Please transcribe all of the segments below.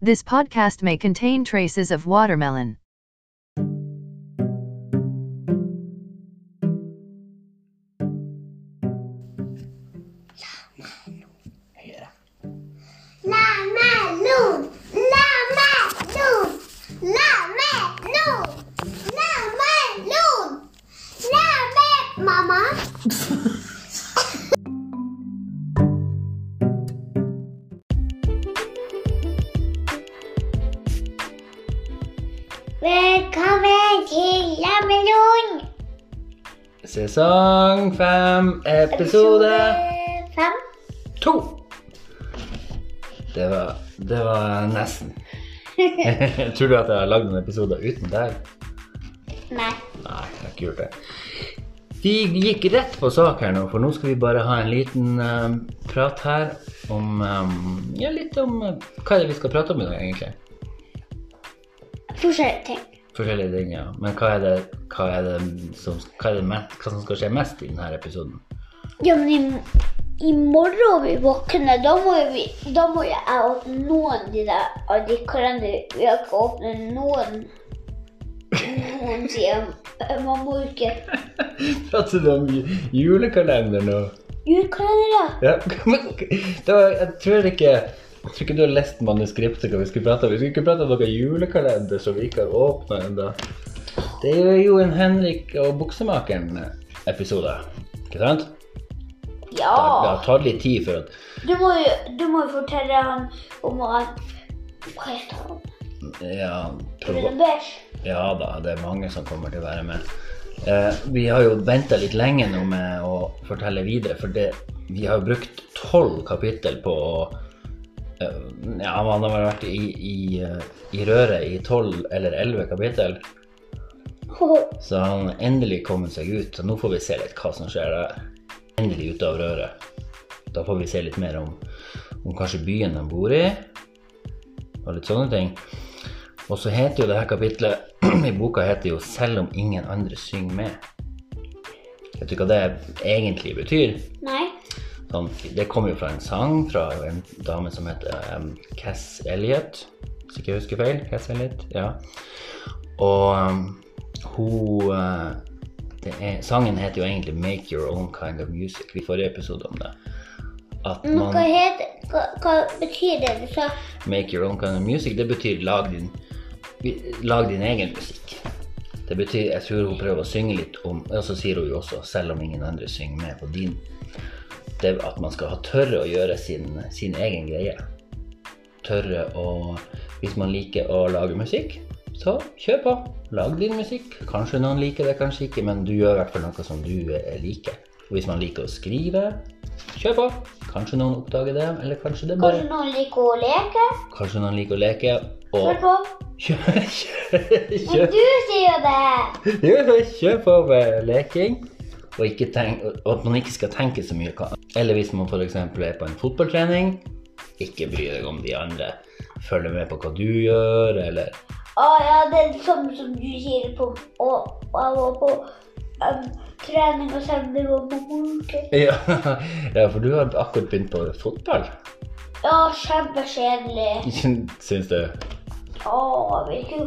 This podcast may contain traces of watermelon. Sesong fem, episode fem. to. Det var, det var nesten. Tror du at jeg har lagd noen episoder uten deg? Nei. Nei, jeg har ikke gjort det. Vi gikk rett på sak her nå, for nå skal vi bare ha en liten eh, prat her om um, Ja, litt om uh, hva er det vi skal prate om i dag, egentlig. Forskjellige ting. Forskjellige ting, ja. Men hva er det, hva er det, som, er det mest, hva som skal skje mest i denne episoden? Ja, men i, i morgen vi våkner, da må, vi, da må jeg åpne noen av de der av de kalenderne. Vi har ikke åpnet noen noen siden man mamma-uke. Prater du om julekalender nå? Julekalender, Ja, det jeg tror ikke jeg tror ikke du har lest manuskriptet hva vi skulle prate om. Vi skulle ikke prate om noen julekalender som vi ikke har åpna ennå. Det er jo en Henrik og buksemakeren-episode. Ikke sant? Ja. det har tatt litt tid for at Du må jo, du må jo fortelle han om at Hva heter han? Ja, prøv, ja da, det er mange som kommer til å være med. Eh, vi har jo venta litt lenge nå med å fortelle videre, for det, vi har jo brukt tolv kapittel på å eh, Ja, man har vært i, i, eh, i røret i tolv eller elleve kapittel. Så han har endelig kommet seg ut, så nå får vi se litt hva som skjer der. Endelig ute av røret. Da får vi se litt mer om, om kanskje byen han bor i, og litt sånne ting. Og så heter jo det her kapitlet i boka heter jo 'Selv om ingen andre synger med'. Vet du hva det egentlig betyr? Nei. Sånn, det kommer jo fra en sang fra en dame som heter um, Cass Elliot, hvis ikke jeg husker feil. Cass Elliot, ja. Og um, hun det er, Sangen heter jo egentlig 'Make Your Own Kind of Music'. Vi får episode om det. Men hva, heter, hva, hva betyr det du sa? Make your own kind of music, det betyr lag din, lag din egen musikk. Det betyr, jeg tror hun prøver å synge litt om, og så sier hun jo også, selv om ingen andre synger med på din, det at man skal ha tørre å gjøre sin, sin egen greie. Tørre å, hvis man liker å lage musikk, så kjør på. Lag din musikk. Kanskje noen liker det, kanskje ikke, men du gjør i hvert fall noe som du eh, liker. Og hvis man liker å skrive, kjør på. Kanskje noen oppdager det, eller kanskje det bare Kanskje noen liker å leke? Kanskje noen liker å leke, Og kjør på. kjør, kjør, Men du sier det! kjør, kjør på med leking. Og, tenk, og at man ikke skal tenke så mye. Eller hvis man f.eks. er på en fotballtrening, ikke bry deg om de andre. Følg med på hva du gjør, eller Å ja, det er det samme som du sier på Og jeg var på um, trening og sending og på var mamma-uke. ja, ja, for du har akkurat begynt på fotball. Ja, kjempekjedelig. Syns du? Å, jeg vil ikke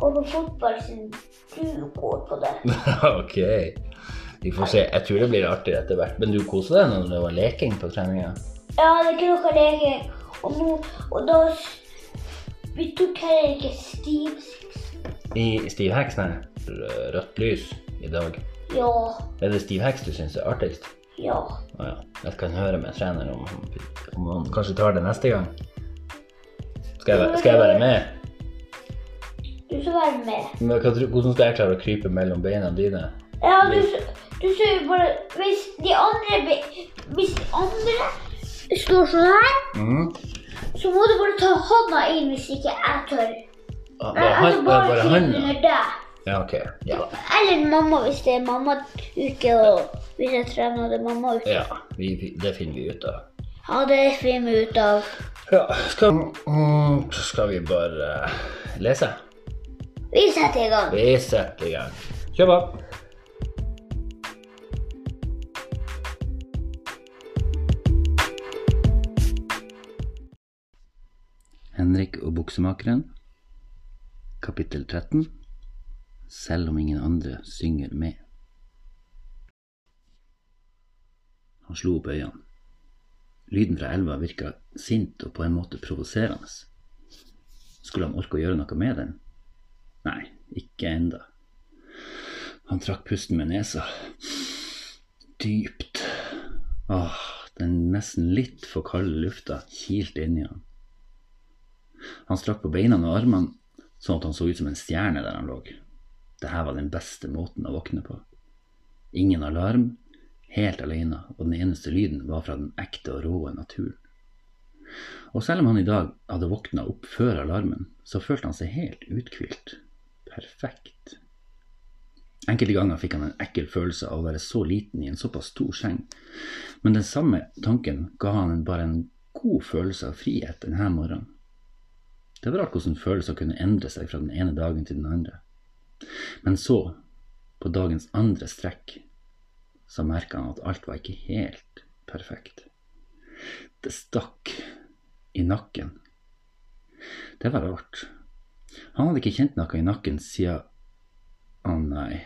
gå på fotball siden du går på det. ok. Vi får se. Jeg tror det blir artig etter hvert. Men du koste deg når det var leking på treninga? Ja, det er ikke noe leking. Og nå Og da Vi tok heller ikke stiv Six. I nei. Rødt lys i dag. Ja. Er det Steve Hacks du syns er artigst? Ja. Å ja. Jeg kan høre med treneren om, om han kanskje tar det neste gang. Skal jeg, skal jeg være med? Du skal være med. Men Hvordan skal jeg klare å krype mellom beina dine? Ja, du, du ser jo bare Hvis de andre Hvis de andre står sånn her, Mm. Så må du bare ta hånda inn hvis ikke jeg tør. Ah, Bare, altså bare, bare deg. Ja, ok. Ja. Eller mamma hvis det er mammauke, og hvis jeg trener det er mammauke. ja vi, det finner vi ut av. Ja, det finner vi ut av. Ja, skal, mm, skal vi bare lese? Vi setter i gang. Vi setter i gang. Kjør på. Henrik og buksemakeren, kapittel 13 Selv om ingen andre synger med. Han slo opp øynene. Lyden fra elva virka sint og på en måte provoserende. Skulle han orke å gjøre noe med den? Nei, ikke enda. Han trakk pusten med nesa. Dypt. Åh, den nesten litt for kalde lufta kilte inni han. Han strakk på beina og armene sånn at han så ut som en stjerne der han lå. Dette var den beste måten å våkne på. Ingen alarm, helt alene, og den eneste lyden var fra den ekte og råe naturen. Og selv om han i dag hadde våkna opp før alarmen, så følte han seg helt uthvilt. Perfekt. Enkelte ganger fikk han en ekkel følelse av å være så liten i en såpass stor seng, men den samme tanken ga han bare en god følelse av frihet denne morgenen. Det var rart hvordan følelser kunne endre seg fra den ene dagen til den andre. Men så, på dagens andre strekk, så merka han at alt var ikke helt perfekt. Det stakk i nakken. Det var rart. Han hadde ikke kjent noe i nakken siden Å nei.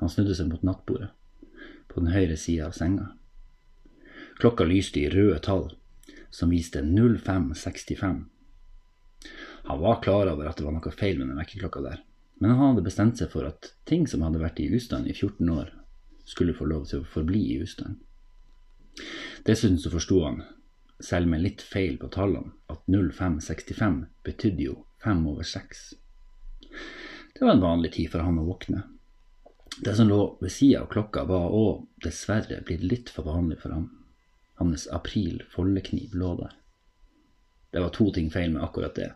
Han snudde seg mot nattbordet, på den høyre sida av senga. Klokka lyste i røde tall, som viste 0565. Han var klar over at det var noe feil med den vekkerklokka der, men han hadde bestemt seg for at ting som hadde vært i ustand i 14 år, skulle få lov til å forbli i ustand. Dessuten så forsto han, selv med litt feil på tallene, at 0565 betydde jo fem over seks. Det var en vanlig tid for han å våkne. Det som lå ved sida av klokka, var òg dessverre blitt litt for vanlig for ham. Hans april foldekniv lå der. Det var to ting feil med akkurat det.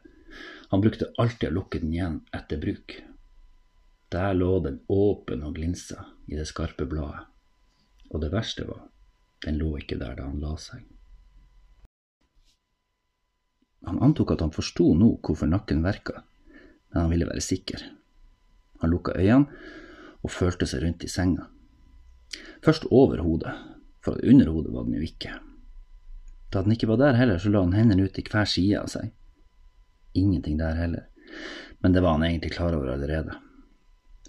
Han brukte alltid å lukke den igjen etter bruk. Der lå den åpen og glinsa i det skarpe bladet. Og det verste var, den lå ikke der da han la seg. Han antok at han forsto nå hvorfor nakken verka, men han ville være sikker. Han lukka øynene og følte seg rundt i senga. Først over hodet, for under hodet var den jo ikke. Da den ikke var der heller, så la han hendene ut i hver side av seg. Ingenting der heller, men det var han egentlig klar over allerede.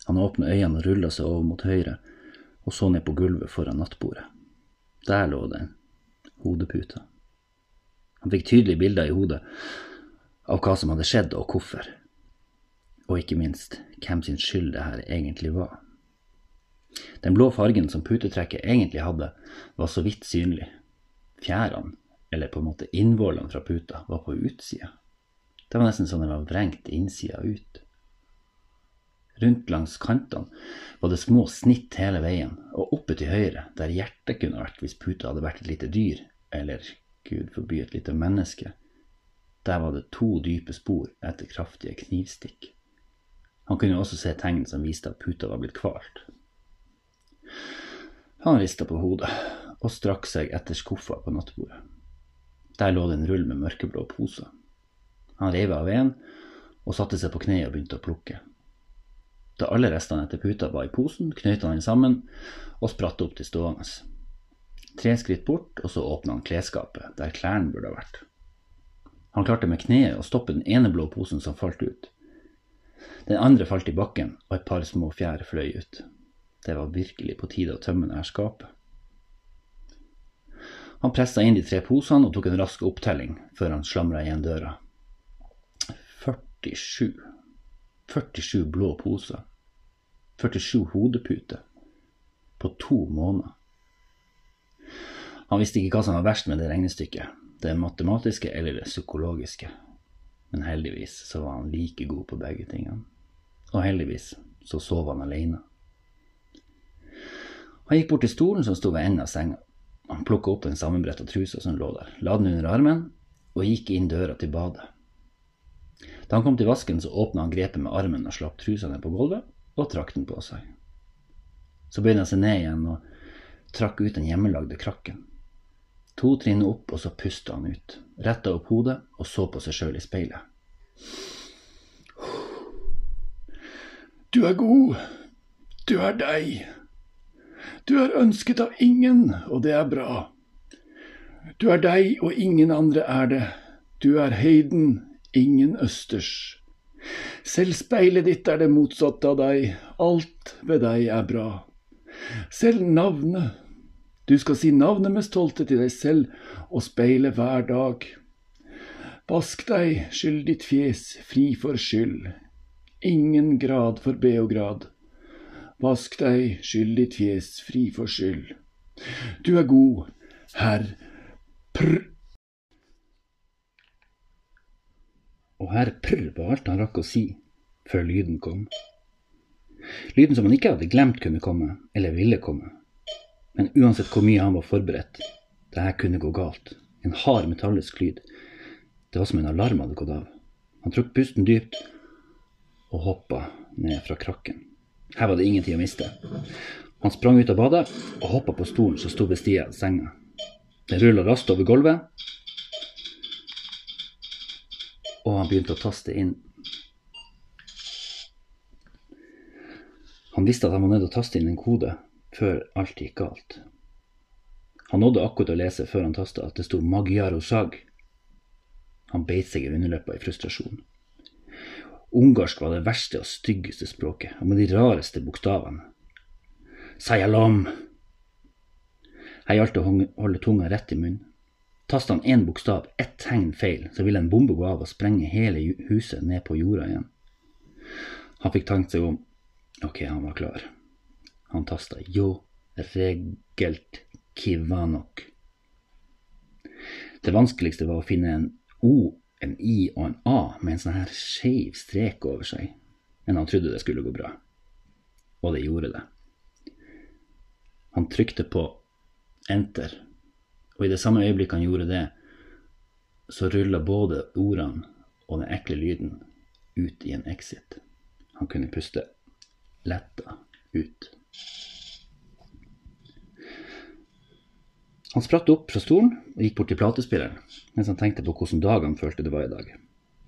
Han åpna øynene og rulla seg over mot høyre, og så ned på gulvet foran nattbordet. Der lå den, hodeputa. Han fikk tydelige bilder i hodet av hva som hadde skjedd og hvorfor, og ikke minst hvem sin skyld det her egentlig var. Den blå fargen som putetrekket egentlig hadde, var så vidt synlig. Fjærene, eller på en måte innvollene fra puta, var på utsida. Det var nesten som den var vrengt innsida ut. Rundt langs kantene var det små snitt hele veien, og oppe til høyre, der hjertet kunne vært hvis puta hadde vært et lite dyr, eller gud forby et lite menneske, der var det to dype spor etter kraftige knivstikk. Han kunne også se tegn som viste at puta var blitt kvalt. Han rista på hodet og strakk seg etter skuffa på nattbordet. Der lå det en rull med mørkeblå poser. Han reiv av en og satte seg på kne og begynte å plukke. Da alle restene etter puta var i posen, knøt han den sammen og spratt opp til stående. Tre skritt bort, og så åpna han klesskapet, der klærne burde ha vært. Han klarte med kneet å stoppe den ene blå posen som falt ut. Den andre falt i bakken, og et par små fjær fløy ut. Det var virkelig på tide å tømme dette skapet. Han pressa inn de tre posene og tok en rask opptelling før han slamra igjen døra. 47. 47 blå poser. 47 hodeputer. På to måneder. Han visste ikke hva som var verst med det regnestykket, det matematiske eller det psykologiske. Men heldigvis så var han like god på begge tingene. Og heldigvis så sov han alene. Han gikk bort til stolen som sto ved enden av senga. Han plukka opp den sammenbretta trusa som lå der, la den under armen og gikk inn døra til badet. Da han kom til vasken, så åpna han grepet med armen og slapp trusa ned på gulvet og trakk den på seg. Så bøyde han seg ned igjen og trakk ut den hjemmelagde krakken. To trinn opp, og så pusta han ut, retta opp hodet og så på seg sjøl i speilet. Du er god. Du er deg. Du er ønsket av ingen, og det er bra. Du er deg, og ingen andre er det. du er heiden, ingen østers. Selv speilet ditt er det motsatte av deg, alt ved deg er bra. Selv navnet, du skal si navnet med stolthet til deg selv og speile hver dag. Vask deg, skyld ditt fjes, fri for skyld. Ingen grad for Beograd. Vask deg, skyld ditt fjes, fri for skyld. Du er god, herr Prr. Og herr Prr var alt han rakk å si før lyden kom. Lyden som han ikke hadde glemt kunne komme, eller ville komme. Men uansett hvor mye han var forberedt, det her kunne gå galt. En hard metallisk lyd. Det var som en alarm hadde gått av. Han trukk pusten dypt og hoppa ned fra krakken. Her var det ingen tid å miste. Han sprang ut av badet og hoppa på stolen som sto ved sida av senga. Den rulla raskt over gulvet, og han begynte å taste inn. Han visste at han var nødt til å taste inn en kode før alt gikk galt. Han nådde akkurat å lese før han tasta at det sto Magyaro Sag. Han beit seg i underleppa i frustrasjon. Ungarsk var det verste og styggeste språket, og med de rareste bokstavene. Sayalom. Jeg gjaldt å holde tunga rett i munnen. Tasta han én bokstav, ett tegn feil, så ville en bombe gå av og sprenge hele huset ned på jorda igjen. Han fikk tenkt seg om. Ok, han var klar. Han tasta jo regelt kivanok. Det vanskeligste var å finne en O, en I og en A med en sånn her skeiv strek over seg, men han trodde det skulle gå bra. Og det gjorde det. Han trykte på enter, og i det samme øyeblikket han gjorde det, så rulla både ordene og den ekle lyden ut i en exit. Han kunne puste letta ut. Han spratt opp fra stolen og gikk bort til platespilleren, mens han tenkte på hvordan dag han følte det var i dag.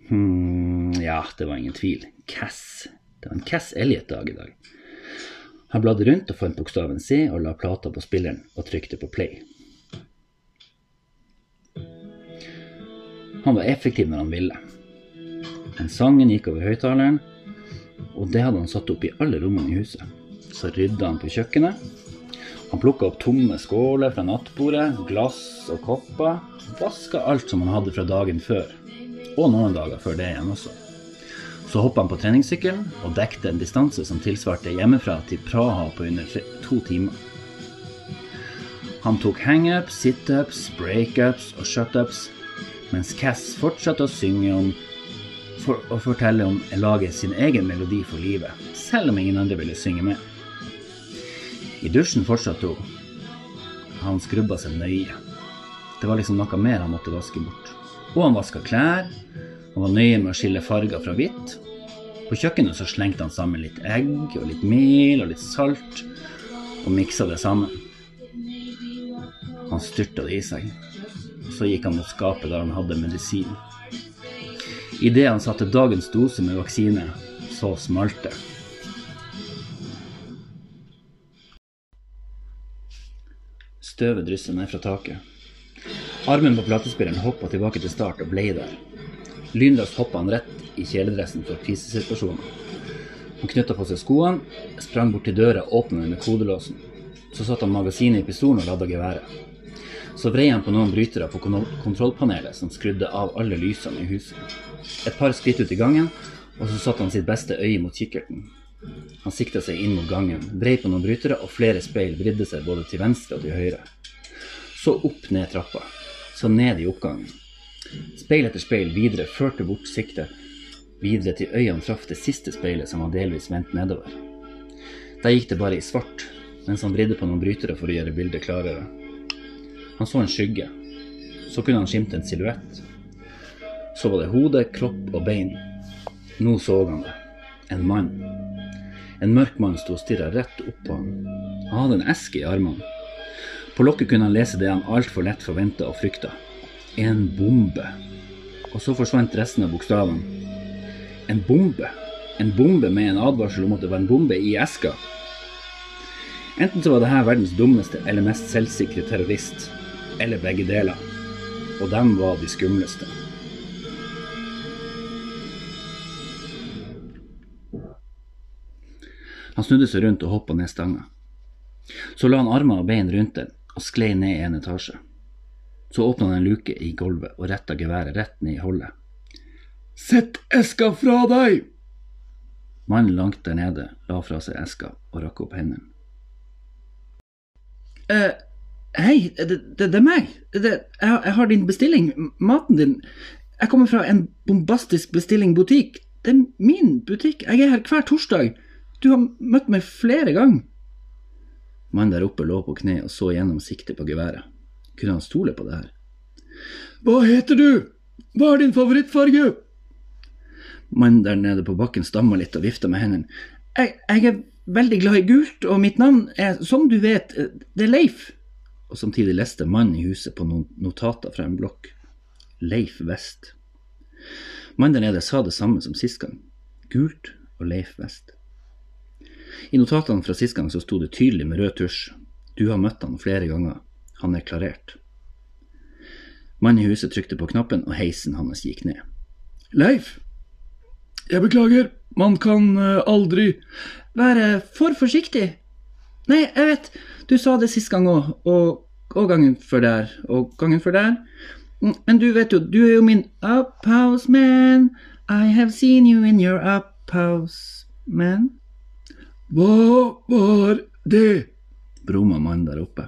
Hm, ja, det var ingen tvil. Cass. Det var en Cass Elliot-dag i dag. Han bladde rundt og fant bokstaven C og la plata på spilleren og trykte på play. Han var effektiv når han ville. Men sangen gikk over høyttaleren, og det hadde han satt opp i alle rommene i huset. Så rydda han på kjøkkenet. Han plukka opp tomme skåler fra nattbordet, glass og kopper. Vaska alt som han hadde fra dagen før, og noen dager før det igjen også. Så hoppa han på treningssykkelen og dekte en distanse som tilsvarte hjemmefra til Praha på under to timer. Han tok hangups, situps, breakups og shutups, mens Cass fortsatte å synge om for, og fortelle om å lage sin egen melodi for livet, selv om ingen andre ville synge med. I dusjen fortsatte hun. Han skrubba seg nøye. Det var liksom noe mer han måtte vaske bort. Og han vaska klær. Han var nøye med å skille farger fra hvitt. På kjøkkenet så slengte han sammen litt egg og litt mel og litt salt, og miksa det sammen. Han styrta det i seg. Så gikk han mot skapet der han hadde medisin. Idet han satte dagens dose med vaksine, så smalt det. Støvet drysset ned fra taket. Armen på platespilleren hoppa tilbake til start og ble der. Lynløst hoppa han rett i kjeledressen for krisesituasjoner. Han knytta på seg skoene, sprang bort til døra åpna den med kodelåsen. Så satte han magasinet i pistolen og ladda geværet. Så vrei han på noen brytere på kontrollpanelet som skrudde av alle lysene i huset. Et par skritt ut i gangen, og så satte han sitt beste øye mot kikkerten. Han sikta seg inn mot gangen, vrei på noen brytere, og flere speil vridde seg både til venstre og til høyre. Så opp ned trappa, så ned i oppgangen. Speil etter speil videre førte bort siktet, videre til øynene traff det siste speilet som var delvis vendt nedover. Der gikk det bare i svart, mens han vridde på noen brytere for å gjøre bildet klarere. Han så en skygge. Så kunne han skimte en silhuett. Så var det hode, kropp og bein. Nå så han det. En mann. En mørk mann sto og stirra rett opp på ham. Han hadde en eske i armene. På lokket kunne han lese det han altfor lett forventa og frykta. En bombe. Og så forsvant resten av bokstavene. En bombe. En bombe med en advarsel om at det var en bombe i eska. Enten så var det her verdens dummeste eller mest selvsikre terrorist, eller begge deler. Og dem var de skumleste. Han snudde seg rundt og hoppa ned stanga. Så la han armer og bein rundt den og sklei ned en etasje. Så åpna han en luke i gulvet og retta geværet rett ned i hullet. Sett eska fra deg! Mannen langt der nede la fra seg eska og rakk opp hendene. Eh, hei, det, det, det er meg. Det, jeg, jeg har din bestilling. Maten din. Jeg kommer fra en bombastisk bestilling butikk. Det er min butikk. Jeg er her hver torsdag. Du har møtt meg flere ganger. Mannen der oppe lå på kne og så gjennom siktet på geværet. Kunne han stole på det her? Hva heter du? Hva er din favorittfarge? Mannen der nede på bakken stamma litt og vifta med hendene. Jeg, jeg er veldig glad i gult, og mitt navn er, som du vet, det er Leif. Og samtidig leste mannen i huset på noen notater fra en blokk. Leif Vest. Mannen der nede sa det samme som sist gang. Gult og Leif Vest. I notatene fra sist gang så sto det tydelig med rød tusj. Du har møtt han flere ganger. Han er klarert. Mannen i huset trykte på knappen, og heisen hans gikk ned. Leif, jeg beklager, man kan eh, aldri Være for forsiktig. Nei, jeg vet, du sa det sist gang òg, og, og gangen før der, og gangen før der. Mm, Men du vet jo, du er jo min uphouse man. I have seen you in your uphouse man. Hva var det? Brumma mannen der oppe.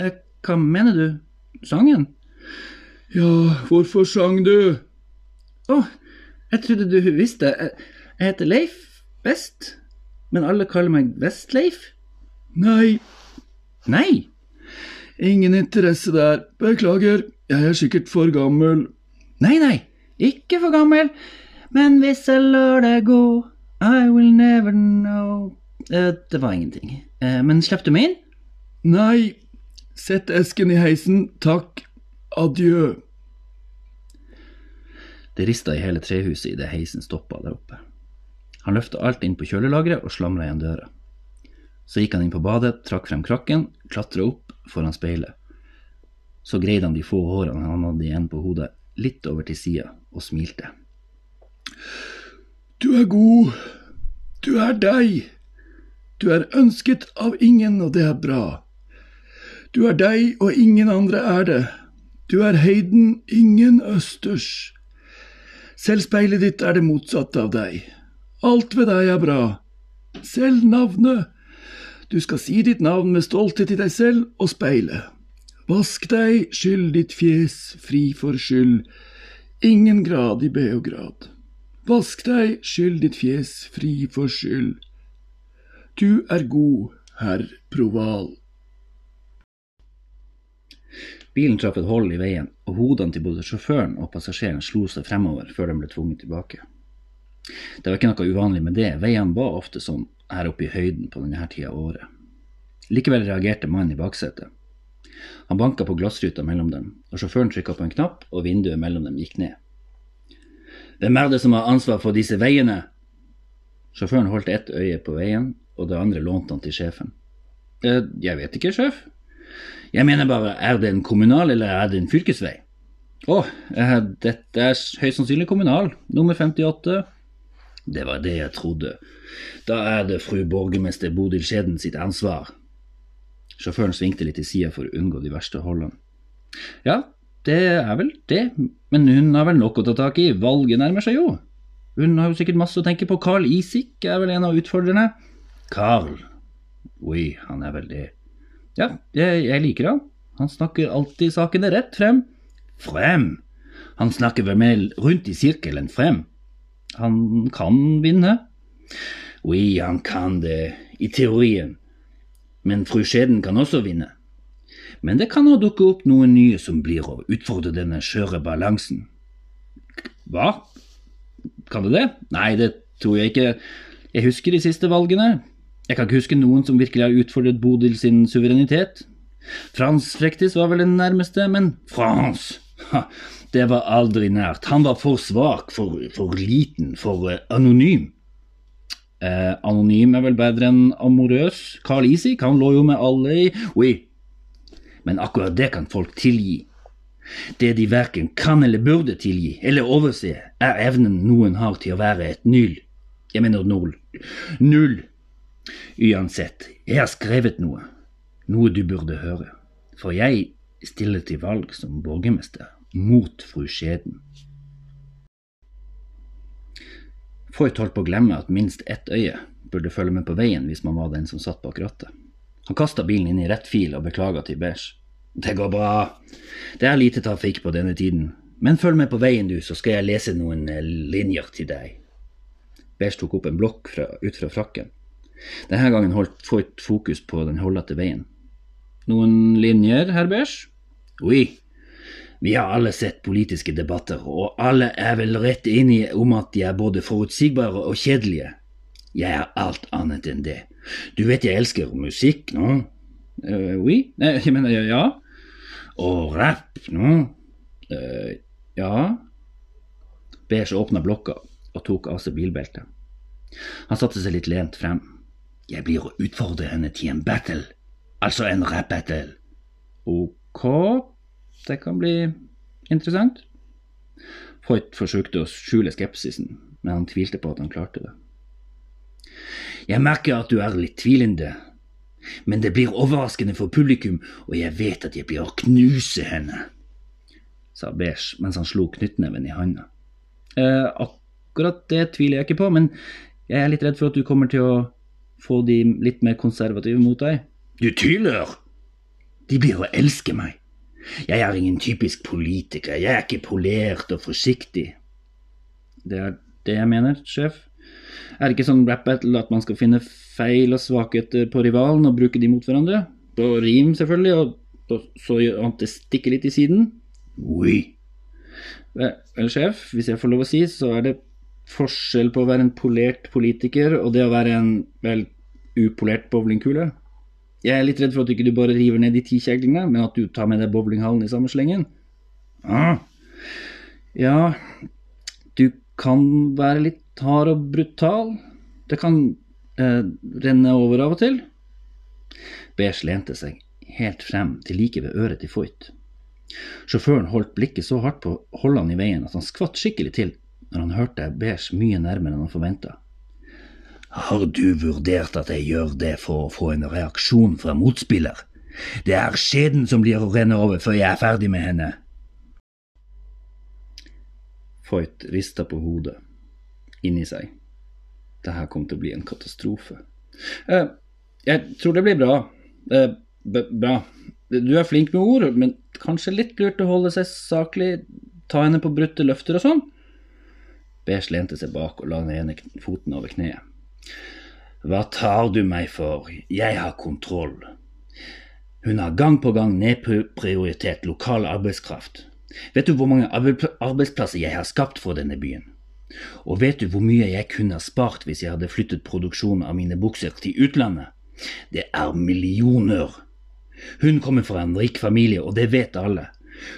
Eh, hva mener du? Sangen? Ja, hvorfor sang du? Å, jeg trodde du visste. Jeg, jeg heter Leif Vest, men alle kaller meg Vestleif. Nei, Nei, ingen interesse der. Beklager, jeg er sikkert for gammel. nei, nei, ikke for gammel. Men hvis jeg lar deg gå, I will never know eh, Det var ingenting. Eh, men slapp du meg inn? Nei, sett esken i heisen, takk. Adjø. Det rista i hele trehuset idet heisen stoppa der oppe. Han løfta alt inn på kjølelageret og slamra igjen døra. Så gikk han inn på badet, trakk frem krakken, klatra opp foran speilet. Så greide han de få hårene han hadde igjen på hodet, litt over til sida, og smilte. Du er god. Du er deg. Du er ønsket av ingen, og det er bra. Du er deg, og ingen andre er det. Du er Heiden, ingen østers. Selv speilet ditt er det motsatte av deg. Alt ved deg er bra. Selv navnet. Du skal si ditt navn med stolthet i deg selv og speilet. Vask deg, skyld ditt fjes, fri for skyld. Ingen grad i Beograd. Vask deg, skyld ditt fjes, fri for skyld. Du er god, herr Proval. Bilen traff et hull i veien, og hodene til både sjåføren og passasjeren slo seg fremover før de ble tvunget tilbake. Det var ikke noe uvanlig med det, veiene var ofte sånn her oppe i høyden på denne tida av året. Likevel reagerte mannen i baksetet. Han banka på glassruta mellom dem, og sjåføren trykka på en knapp, og vinduet mellom dem gikk ned. Hvem er det som har ansvar for disse veiene? Sjåføren holdt ett øye på veien, og det andre lånte han til sjefen. «Eh, Jeg vet ikke, sjef. Jeg mener bare, er det en kommunal eller er det en fylkesvei? Å, eh, dette er høyst sannsynlig kommunal, nummer 58. Det var det jeg trodde. Da er det fru borgermester Bodil Skjeden sitt ansvar. Sjåføren svingte litt til sida for å unngå de verste holdene. Ja, det er vel det, men hun har vel nok å ta tak i, valget nærmer seg jo. Hun har jo sikkert masse å tenke på, Carl Isik er vel en av utfordrerne. Carl, oi, han er vel det. Ja, jeg, jeg liker han. Han snakker alltid sakene rett frem. Frem? Han snakker vel mer rundt i sirkelen frem. Han kan vinne. Oui, han kan det, i teorien. Men fru Skjeden kan også vinne. Men det kan også dukke opp noen nye som blir å utfordre denne skjøre balansen. Hva? Kan det det? Nei, det tror jeg ikke. Jeg husker de siste valgene. Jeg kan ikke huske noen som virkelig har utfordret Bodil sin suverenitet. Frans Frektis var vel den nærmeste, men Frans! Det var aldri nært. Han var for svak, for, for liten, for eh, anonym. Eh, anonym er vel bedre enn amorøs. Carl Isik, han lå jo med alle i Oui, men akkurat det kan folk tilgi. Det de verken kan eller burde tilgi, eller overse, er evnen noen har til å være et null. Jeg mener null. Null. Uansett, jeg har skrevet noe. Noe du burde høre. For jeg stiller til valg som borgermester mot fru Skjeden. Foyt holdt på å glemme at minst ett øye burde følge med på veien hvis man var den som satt bak rattet. Han kasta bilen inn i rett fil og beklaga til Beige. Det går bra. Det er lite trafikk på denne tiden. Men følg med på veien, du, så skal jeg lese noen eh, linjer til deg. Beige tok opp en blokk fra, ut fra frakken. Denne gangen holdt Foyt fokus på den holdete veien. Noen linjer, herr Beige? Oui. Vi har alle sett politiske debatter, og alle er vel rett enige om at de er både forutsigbare og kjedelige. Jeg er alt annet enn det. Du vet jeg elsker musikk, nå? Uh, oui? Nei, jeg mener ja. Og rap, nå? Uh, ja. Beige åpna blokka og tok av seg bilbeltet. Han satte seg litt lent frem. Jeg blir å utfordre henne til en battle, altså en rap-battle. Ok, det kan bli interessant. Hoit forsøkte å skjule skepsisen, men han tvilte på at han klarte det. Jeg merker at du er litt tvilende, men det blir overraskende for publikum, og jeg vet at jeg blir å knuse henne, sa Beige mens han slo knyttneven i handa. Eh, akkurat det tviler jeg ikke på, men jeg er litt redd for at du kommer til å få de litt mer konservative mot deg. Du tyler! De blir å elske meg. Jeg er ingen typisk politiker, jeg er ikke polert og forsiktig. Det er det jeg mener, sjef. Er det ikke sånn rap battle at man skal finne feil og svakheter på rivalen og bruke de mot hverandre? På rim, selvfølgelig, og, og så han det stikker litt i siden? Oui. Vel, sjef, hvis jeg får lov å si, så er det forskjell på å være en polert politiker og det å være en vel upolert bowlingkule. Jeg er litt redd for at du ikke bare river ned de ti kjeglene, men at du tar med deg bowlinghallen i samme slengen. Ah. Ja, du kan være litt hard og brutal. Det kan eh, renne over av og til. Beige lente seg helt frem til like ved øret til Foyt. Sjåføren holdt blikket så hardt på holdene i veien at han skvatt skikkelig til når han hørte Beige mye nærmere enn han forventa. Har du vurdert at jeg gjør det for å få en reaksjon fra motspiller? Det er skjeden som blir å renne over før jeg er ferdig med henne. Foyt rista på hodet, inni seg. Dette kom til å bli en katastrofe. Eh, jeg tror det blir bra. Eh, bra. Du er flink med ord, men kanskje litt lurt å holde seg saklig, ta henne på brutte løfter og sånn? Beige lente seg bak og la den ene foten over kneet. Hva tar du meg for, jeg har kontroll. Hun har gang på gang nedprioritert lokal arbeidskraft. Vet du hvor mange arbeidsplasser jeg har skapt for denne byen? Og vet du hvor mye jeg kunne ha spart hvis jeg hadde flyttet produksjonen av mine bukser til utlandet? Det er millioner. Hun kommer fra en rik familie, og det vet alle.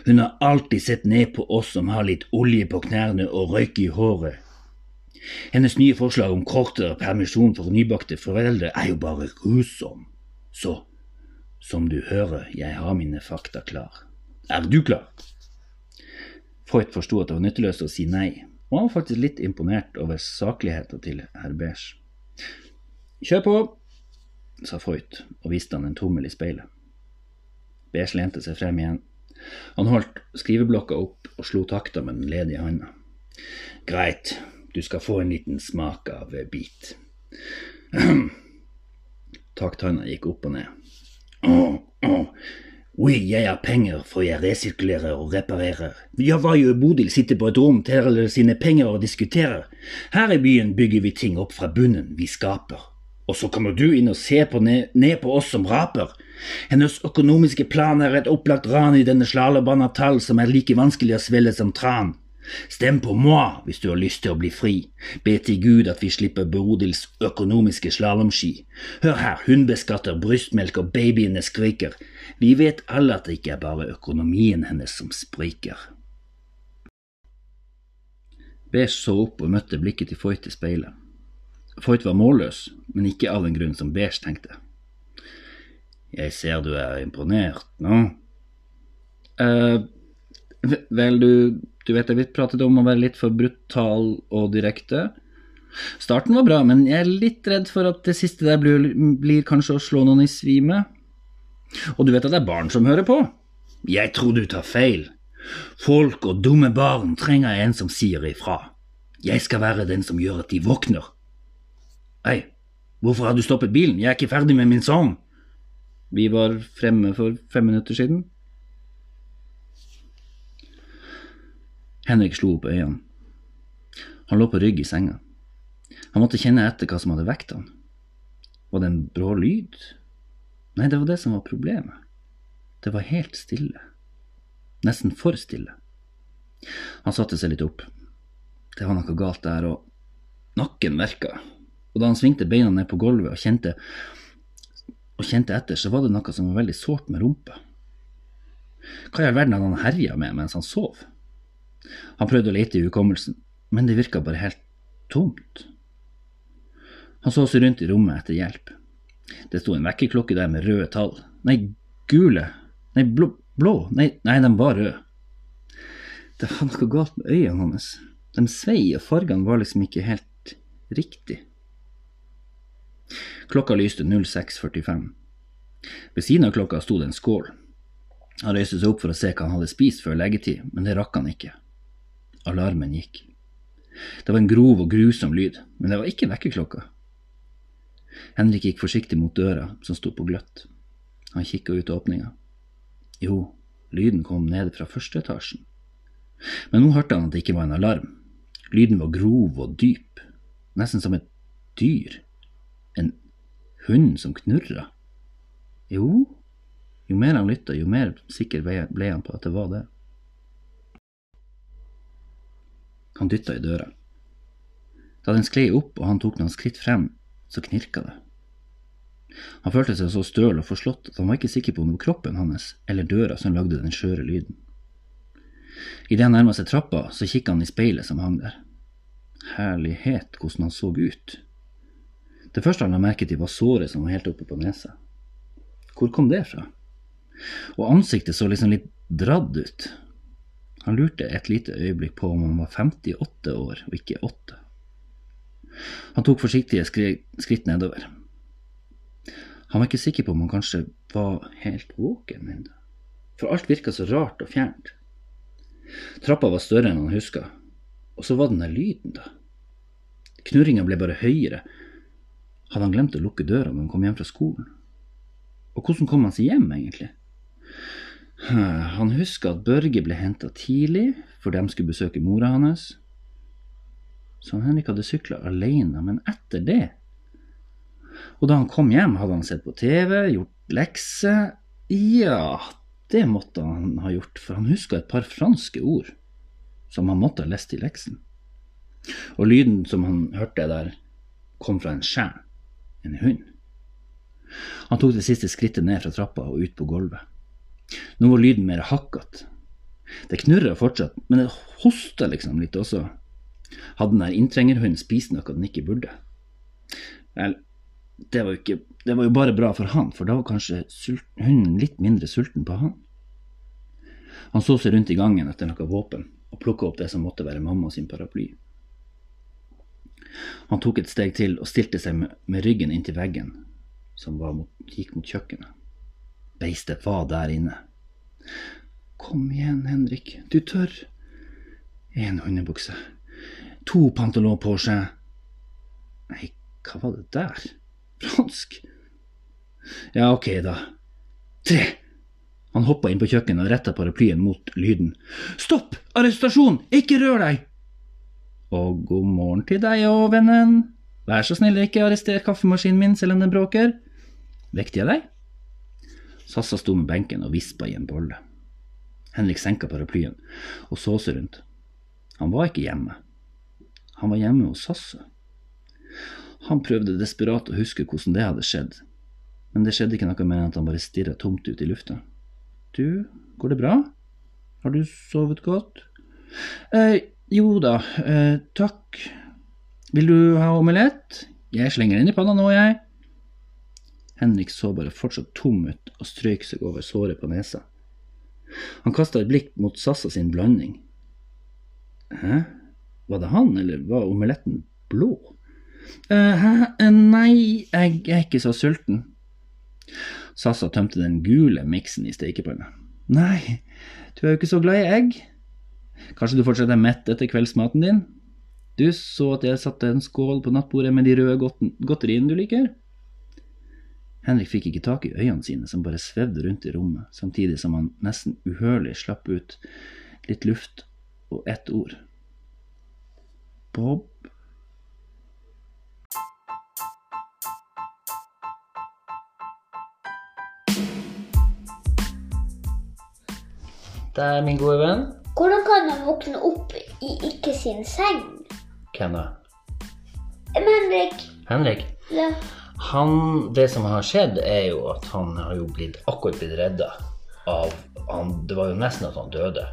Hun har alltid sett ned på oss som har litt olje på knærne og røyk i håret. Hennes nye forslag om kortere permisjon for nybakte foreldre er jo bare grusom. Så, som du hører, jeg har mine fakta klar. Er du klar? Freud forsto at det var nytteløst å si nei, og han var faktisk litt imponert over sakligheten til herr Beige. Kjør på, sa Freud og viste han en tommel i speilet. Beige lente seg frem igjen. Han holdt skriveblokka opp og slo takta med den ledige handa. Greit, du skal få en liten smak av bit. Taktanna gikk opp og ned. Oh, oh. Oui, jeg har penger, for jeg resirkulerer og reparerer. Ja, hva gjør Bodil sitter på et rom, teller sine penger og diskuterer? Her i byen bygger vi ting opp fra bunnen, vi skaper. Og så kommer du inn og ser på ned, ned, på oss som raper. Hennes økonomiske plan er et opplagt ran i denne slalåbanen av tall som er like vanskelig å svelge som tran. Stem på moi hvis du har lyst til å bli fri. Be til Gud at vi slipper Bodils økonomiske slalåmski. Hør her, hun beskatter brystmelk og babyene skriker. Vi vet alle at det ikke er bare økonomien hennes som spriker. Beige så opp og møtte blikket til Foyt i speilet. Foyt var målløs, men ikke av den grunn som Beige tenkte. Jeg ser du er imponert nå? Eh, vel, du du vet jeg vi pratet om å være litt for brutal og direkte. Starten var bra, men jeg er litt redd for at det siste der blir, blir kanskje å slå noen i svime. Og du vet at det er barn som hører på? Jeg tror du tar feil. Folk og dumme barn trenger en som sier ifra. Jeg skal være den som gjør at de våkner. Hei, hvorfor har du stoppet bilen? Jeg er ikke ferdig med min sang. Vi var fremme for fem minutter siden. Henrik slo opp øynene. Han lå på rygg i senga. Han måtte kjenne etter hva som hadde vekt han. Var det en brå lyd? Nei, det var det som var problemet. Det var helt stille. Nesten for stille. Han satte seg litt opp. Det var noe galt der, og nakken verka. Og da han svingte beina ned på gulvet og kjente, og kjente etter, så var det noe som var veldig sårt med rumpa. Hva i all verden hadde han herja med mens han sov? Han prøvde å lete i hukommelsen, men det virka bare helt tomt. Han så seg rundt i rommet etter hjelp. Det sto en vekkerklokke der med røde tall. Nei, gule. Nei, blå. blå. Nei, nei, de var røde. Det var noe galt med øynene hans. De svei, og fargene var liksom ikke helt riktig. Klokka lyste 06.45. Ved siden av klokka sto det en skål. Han røyste seg opp for å se hva han hadde spist før leggetid, men det rakk han ikke. Alarmen gikk. Det var en grov og grusom lyd, men det var ikke vekkerklokka. Henrik gikk forsiktig mot døra, som sto på gløtt. Han kikka ut åpninga. Jo, lyden kom nede fra første etasjen. Men nå hørte han at det ikke var en alarm. Lyden var grov og dyp, nesten som et dyr. En hund som knurra. Jo, jo mer han lytta, jo mer sikker ble han på at det var det. Han dytta i døra. Da den sklei opp og han tok noen skritt frem, så knirka det. Han følte seg så støl og forslått at han var ikke sikker på om det var kroppen hans eller døra som lagde den skjøre lyden. Idet han nærma seg trappa, så kikka han i speilet som hang der. Herlighet, hvordan han så ut. Det første han la merke til, var såret som var helt oppe på nesa. Hvor kom det fra? Og ansiktet så liksom litt dradd ut. Han lurte et lite øyeblikk på om han var 58 år og ikke 8. Han tok forsiktige skritt nedover. Han var ikke sikker på om han kanskje var helt våken ennå, for alt virka så rart og fjernt. Trappa var større enn han huska, og så var den der lyden, da. Knurringa ble bare høyere. Hadde han glemt å lukke døra når han kom hjem fra skolen? Og hvordan kom han seg hjem, egentlig? Han husker at Børge ble henta tidlig, for de skulle besøke mora hans. Så Henrik hadde sykla alene, men etter det Og da han kom hjem, hadde han sett på TV, gjort lekser. Ja, det måtte han ha gjort, for han huska et par franske ord som han måtte ha lest i leksen. Og lyden som han hørte der, kom fra en skjær, en hund. Han tok det siste skrittet ned fra trappa og ut på gulvet. Nå var lyden mer hakkete. Det knurra fortsatt, men det hosta liksom litt også. Hadde den der inntrengerhunden spist noe den ikke burde? Vel, det var, ikke, det var jo bare bra for han, for da var kanskje hunden litt mindre sulten på han. Han så seg rundt i gangen etter noe våpen og plukka opp det som måtte være mamma sin paraply. Han tok et steg til og stilte seg med, med ryggen inntil veggen, som mot, gikk mot kjøkkenet. Beistet var der inne. Kom igjen, Henrik, du tør. En hundebukse. To pantalonporse. Nei, hva var det der? Fransk? Ja, ok, da. Tre. Han hoppa inn på kjøkkenet og retta paraplyen mot lyden. Stopp! Arrestasjon! Ikke rør deg! Og god morgen til deg òg, vennen. Vær så snill, ikke arrester kaffemaskinen min selv om den bråker. Vekter jeg deg? Sassa sto med benken og vispa i en bolle. Henrik senka paraplyen og så seg rundt. Han var ikke hjemme. Han var hjemme hos Sasse. Han prøvde desperat å huske hvordan det hadde skjedd, men det skjedde ikke noe mer enn at han bare stirra tomt ut i lufta. Du, går det bra? Har du sovet godt? Eh, jo da, eh, takk. Vil du ha omelett? Jeg slenger den i panna nå, jeg. Henrik så bare fortsatt tom ut og strøyk seg over såret på nesa. Han kasta et blikk mot Sassa sin blanding. Hæ, var det han, eller var omeletten blå? «Eh, Hæ? Eh, Nei, jeg er ikke så sulten. Sassa tømte den gule miksen i stekepanna. Nei, du er jo ikke så glad i egg. Kanskje du fortsatt er mett etter kveldsmaten din? Du så at jeg satte en skål på nattbordet med de røde godteriene du liker? Henrik fikk ikke tak i øynene sine, som bare svevde rundt i rommet, samtidig som han nesten uhørlig slapp ut litt luft og ett ord. Bob? Det er min gode venn. Hvordan kan han våkne opp i ikke sin seng? Hvem da? Henrik, Henrik? ja. Han, det som har skjedd, er jo at han har jo blitt, akkurat blitt redda av han, Det var jo nesten at han døde.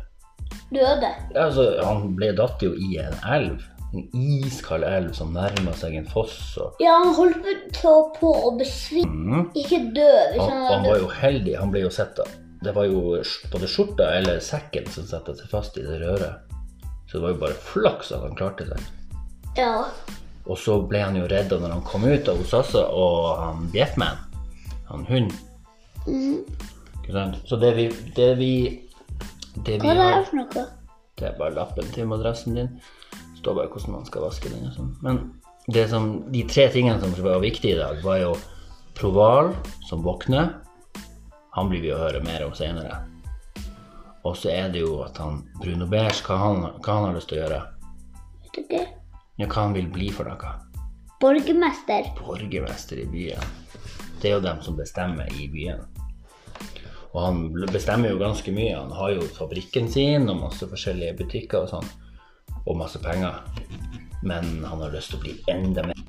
døde. Altså, han ble datt jo i en elv. En iskald elv som nærma seg en foss. Og, Ja, han holdt på, på å besvime. Ikke dø. Hvis han, han han var jo heldig. Han ble jo sett av Det var jo både skjorta eller sekken som satte seg fast i det røret. Så det var jo bare flaks at han klarte det. Ja. Og så ble han jo redda når han kom ut av Osasa og han Bjettman, han hund. Ikke sant? Så det vi Det vi, det vi Hva er det for noe? Det er bare lappen til madrassen din. Det står bare hvordan man skal vaske den og sånn. Men det som, de tre tingene som var viktige i dag, var jo Proval, som våkner. Han blir vi å høre mer om senere. Og så er det jo at han Bruno Beige, hva han, hva han har lyst til å gjøre. Vet ikke? Ja, hva han vil bli for noe. Borgermester. Borgermester i byen. Det er jo dem som bestemmer i byen. Og han bestemmer jo ganske mye. Han har jo fabrikken sin og masse forskjellige butikker og sånn. Og masse penger. Men han har lyst til å bli enda mer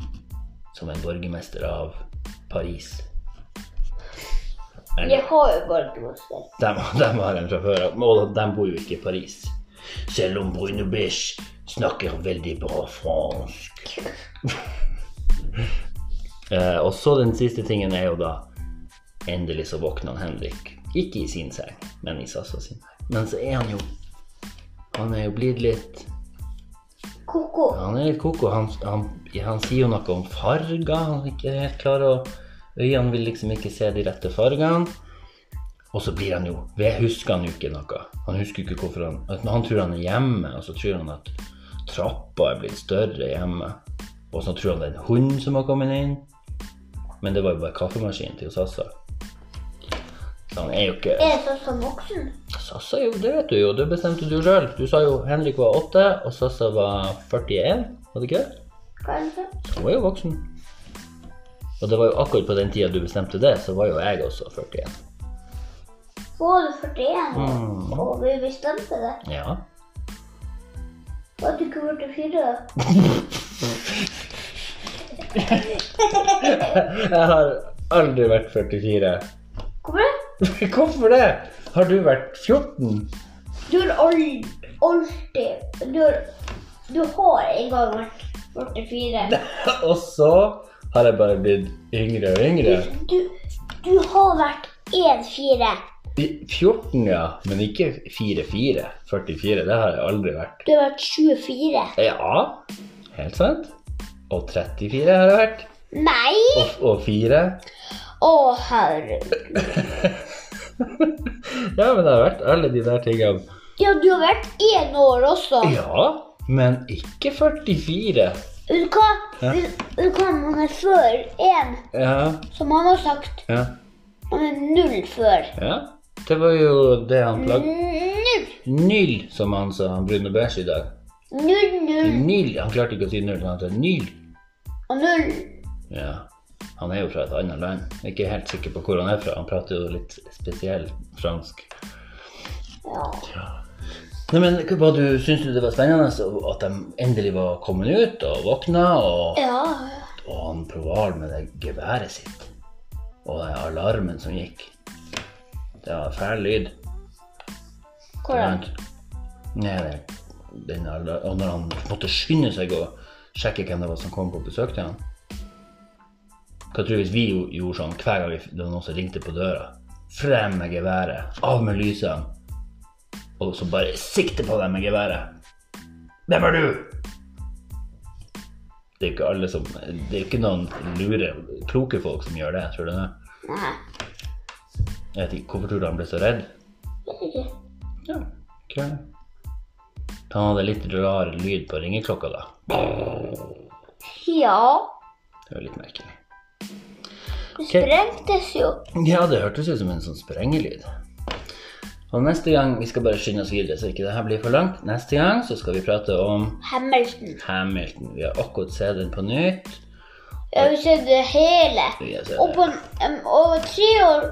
som en borgermester av Paris. Eller, har jo borgermester. dem, de har en fra før av. Og de bor jo ikke i Paris. Selv om Bruno Biche snakker veldig bra fransk. Eh, og så den siste tingen er jo da Endelig så våkner Henrik. Ikke i sin seng, men i Sassa sin. Men så er han jo Han er jo blitt litt Koko. Han er litt koko. Han, han, han sier jo noe om farger. Han er ikke helt klar og Øynene vil liksom ikke se de rette fargene. Og så blir han jo husker han jo ikke noe. Han husker ikke hvorfor han Han tror han er hjemme, og så tror han at trappa er blitt større hjemme. Og så tror han det er en hund som har kommet inn. Men det var jo bare kaffemaskinen til Sassa. Så han er jo ikke Er sånn voksen? Sassa jo, det vet du jo. Det bestemte du sjøl. Du sa jo Henrik var 8, og Sassa var 41. Var det ikke det? Så hun er jo voksen. Og det var jo akkurat på den tida du bestemte det, så var jo jeg også 41. Var du 41 Mm. og vi bestemte det? Ja. Var du ikke 44? Jeg har aldri vært 44. Hvorfor det? Hvorfor det? Har du vært 14? Du har aldri, alltid Du har, du har en gang vært 44. Og så har jeg bare blitt yngre og yngre. Du, du har vært 1-4. I 14, ja, men ikke 4-4. 44, det har jeg aldri vært. Du har vært 24. Ja, helt sant. Og 34 har jeg vært. Nei! Og, og 4. Å, herregud. Ja, men det har vært alle de der tingene. Ja, du har vært én år også. Ja, men ikke 44. Vet du hva? Ja. Vet du hva man er før én, Ja, som han har sagt? ja, Han er null før. ja. Det var jo det han plagde Null! Null, som han sa, han Bruno Beige i dag. Null, null Null. Han klarte ikke å si null, han sa null. og null. Ja. Han er jo fra et annet land. Jeg er ikke helt sikker på hvor han er fra. Han prater jo litt spesiell fransk. Ja. Nei, men hva du Syns du det var spennende at de endelig var kommet ut og våkna, og, Ja. og han Proval med det geværet sitt, og den alarmen som gikk? Det var fæl lyd. Hvordan? Nei, det, den og når han måtte skynde seg å sjekke hvem det var som kom på besøk til han. Hva tror du hvis vi gjorde sånn hver gang vi- det var noen som ringte på døra? Frem med geværet, av med lysene, og så bare sikte på dem med geværet. Hvem er du? Det er ikke alle som Det er ikke noen lure, kloke folk som gjør det, tror du det? Nei. Jeg vet ikke, Hvorfor tror du han ble så redd? vet ikke. Ja, ikke. Han hadde litt rar lyd på ringeklokka, da. Ja. Det var litt merkelig. Det sprengtes jo. Ja, det hørtes ut som en sånn sprengelyd. Og neste gang Vi skal bare skynde oss videre, så ikke det her blir for langt. Neste gang så skal vi prate om Hamilton. Hamilton. Vi har akkurat sett den på nytt. Vi har sett det hele. Vi har sett Og på um, over tre år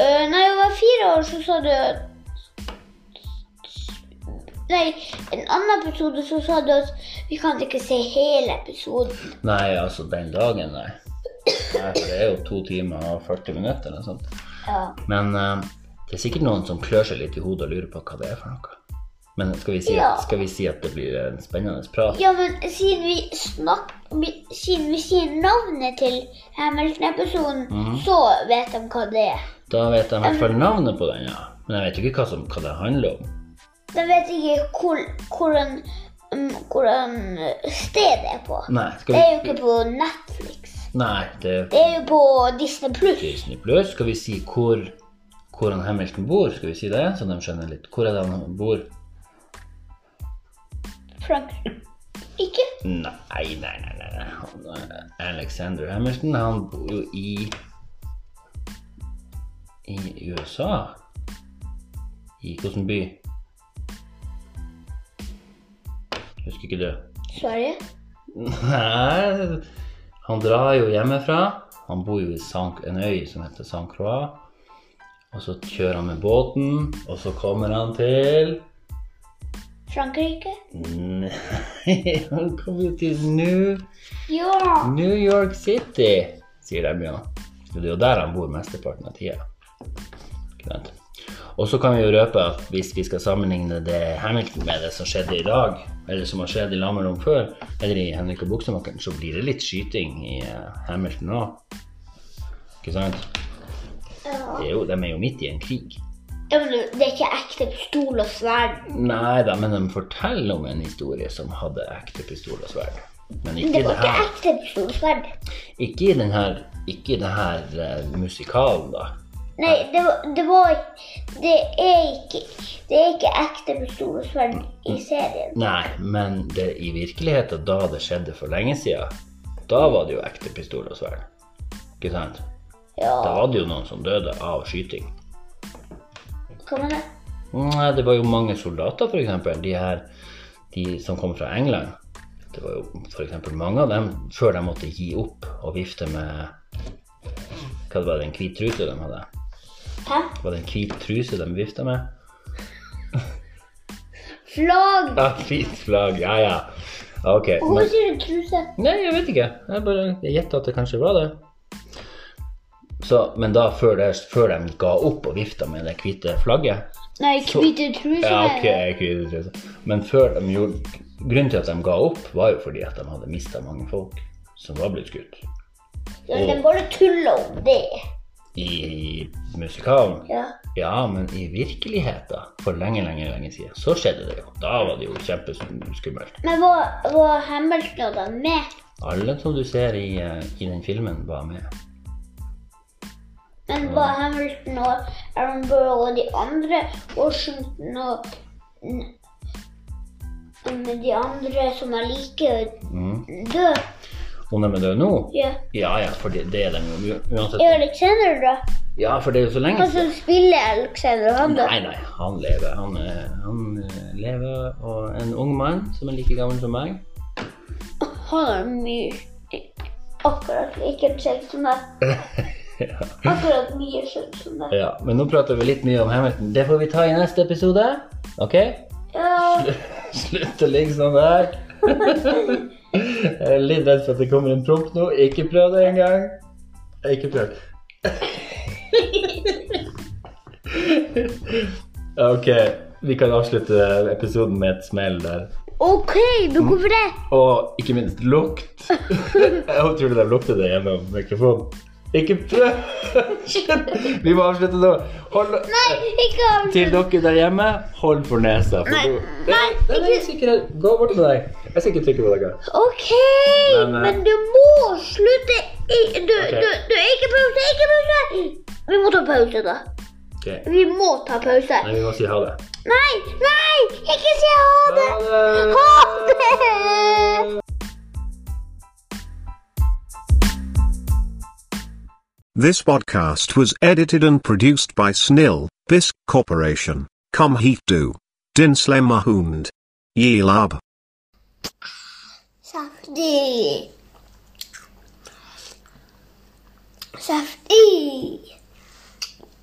øh, jeg var fire år så sa du at Nei, en annen episode så sa du at vi kan ikke se hele episoden. Nei, altså den dagen, nei. Nei, for det er jo to timer og 40 minutter eller noe sånt. Ja. Men uh, det er sikkert noen som klør seg litt i hodet og lurer på hva det er for noe. Men skal vi si, Ja. skal vi si at det blir en spennende prat? ja, men siden vi snakk... Siden vi sier navnet til Hamilton-episoden, Mhm. så vet de hva det er. Da vet de i hvert fall navnet på den, ja. Men jeg vet ikke hva, som, hva det handler om. De vet ikke hvor, hvordan, um, hvordan stedet er på. Nei, skal Det er jo ikke på Netflix. Nei, det Det er jo på Disney Pluss. Disney Plus. Skal vi si hvor, hvor han Hamilton bor? Skal vi si det, så de skjønner litt? Hvor er det han bor? Frankrike. Ikke? Nei, nei, nei. nei. Han, eh, Alexander Hamilton, han bor jo i I USA. I hvilken by? Husker ikke du? Sverige? Nei, han drar jo hjemmefra. Han bor jo i Sank, en øy som heter San Croix. Og så kjører han med båten, og så kommer han til Frankrike? Nei, han kommer til New, Ja! New York City, sier de jo. Det er jo der han bor mesteparten av tida. Og så kan vi jo røpe at hvis vi skal sammenligne det Hamilton med det som skjedde i dag, eller som har skjedd i Lammerlom før, eller i Henrik og Buksemakeren, så blir det litt skyting i eh, Hamilton òg. Ikke sant? ja. Det jo, de er jo midt i en krig. Ja, men det er ikke ekte pistol og sverd. Nei da, men de forteller om en historie som hadde ekte pistol og sverd. Men ikke det var ikke her. ekte pistol og sverd. Ikke i den her, ikke i den her eh, musikalen, da. Nei, det var, det var Det er ikke Det er ikke ekte pistol og sverd i serien. Nei, men det, i virkeligheten, da det skjedde for lenge siden, da var det jo ekte pistol og sverd. Ikke sant? Da Ja, var det jo noen som døde av skyting. Hva med det? Nei, det var jo mange soldater, eksempel. De her, de som kom fra England. Det var jo eksempel mange av dem før de måtte gi opp og vifte med Hva det var det, en hvit truse de hadde? Hæ? Var det en hvit truse de vifta med? Flagg! Ja, hvit flagg. Ja, ja. Ok. Hvorfor sier du truse? nei, jeg vet ikke. Jeg bare gjetta at det kanskje var det. Så, men da, før, det, før de ga opp og vifta med det hvite flagget Nei, hvite truser. Ja, ok, hvite truser. Men før de gjorde Grunnen til at de ga opp, var jo fordi at de hadde mista mange folk som var blitt skutt. Ja, De bare tulla om det. I musikalen. Ja. Ja, men i virkeligheten, for lenge, lenge, lenge siden, så skjedde det jo. Da var det jo kjempeskummelt. Men var, var Hamilton og med? Alle som du ser i, eh, i den filmen, var med. Men var Hamilton og Aaron Burr og de andre Washington og med de andre som er like Mm. døde? Om de er døde nå? Ja. Ja, ja, for det, det er de jo uansett. Er Alexander da? Ja, for det er jo så lenge siden. som spiller Alexander, han da? Nei, nei, han lever. Han, han eh, lever, og en ung mann som er like gammel som meg. Han er mye Akkurat like kjekk som Akkurat mye som deg. Ja, men nå prater vi litt mye om Hamilton. Det får vi ta i neste episode. Ok? Ja. Slutt å ligge sånn der. Jeg er litt redd for at det kommer en promp nå. Ikke prøv det engang. Ikke prøv. Ok, vi kan avslutte episoden med et smell der. OK, men hvorfor det? Og ikke minst lukt. Jeg tror det lukter det gjennom mikrofonen. Ikke prøv! Vi må avslutte nå. Hold Nei, ikke til dere der hjemme, hold for nesa. For Nei, du- nei, Nei, nei, sikkerhet. Gå bort med deg. Jeg skal ikke trykke på dere. OK, Men, men, eh, du må slutte i Du, okay. du, du, ikke pause, ikke pause! Vi må ta pause, da. Okay. Vi må ta pause. Nei, vi må si ha det. Nei, nei! Ikke si ha det! Ha det! This podcast was edited and produced by Snil, Bisk Corporation, Comheatdu, Dinsle Mahund. Yeelab. Safety. Safety.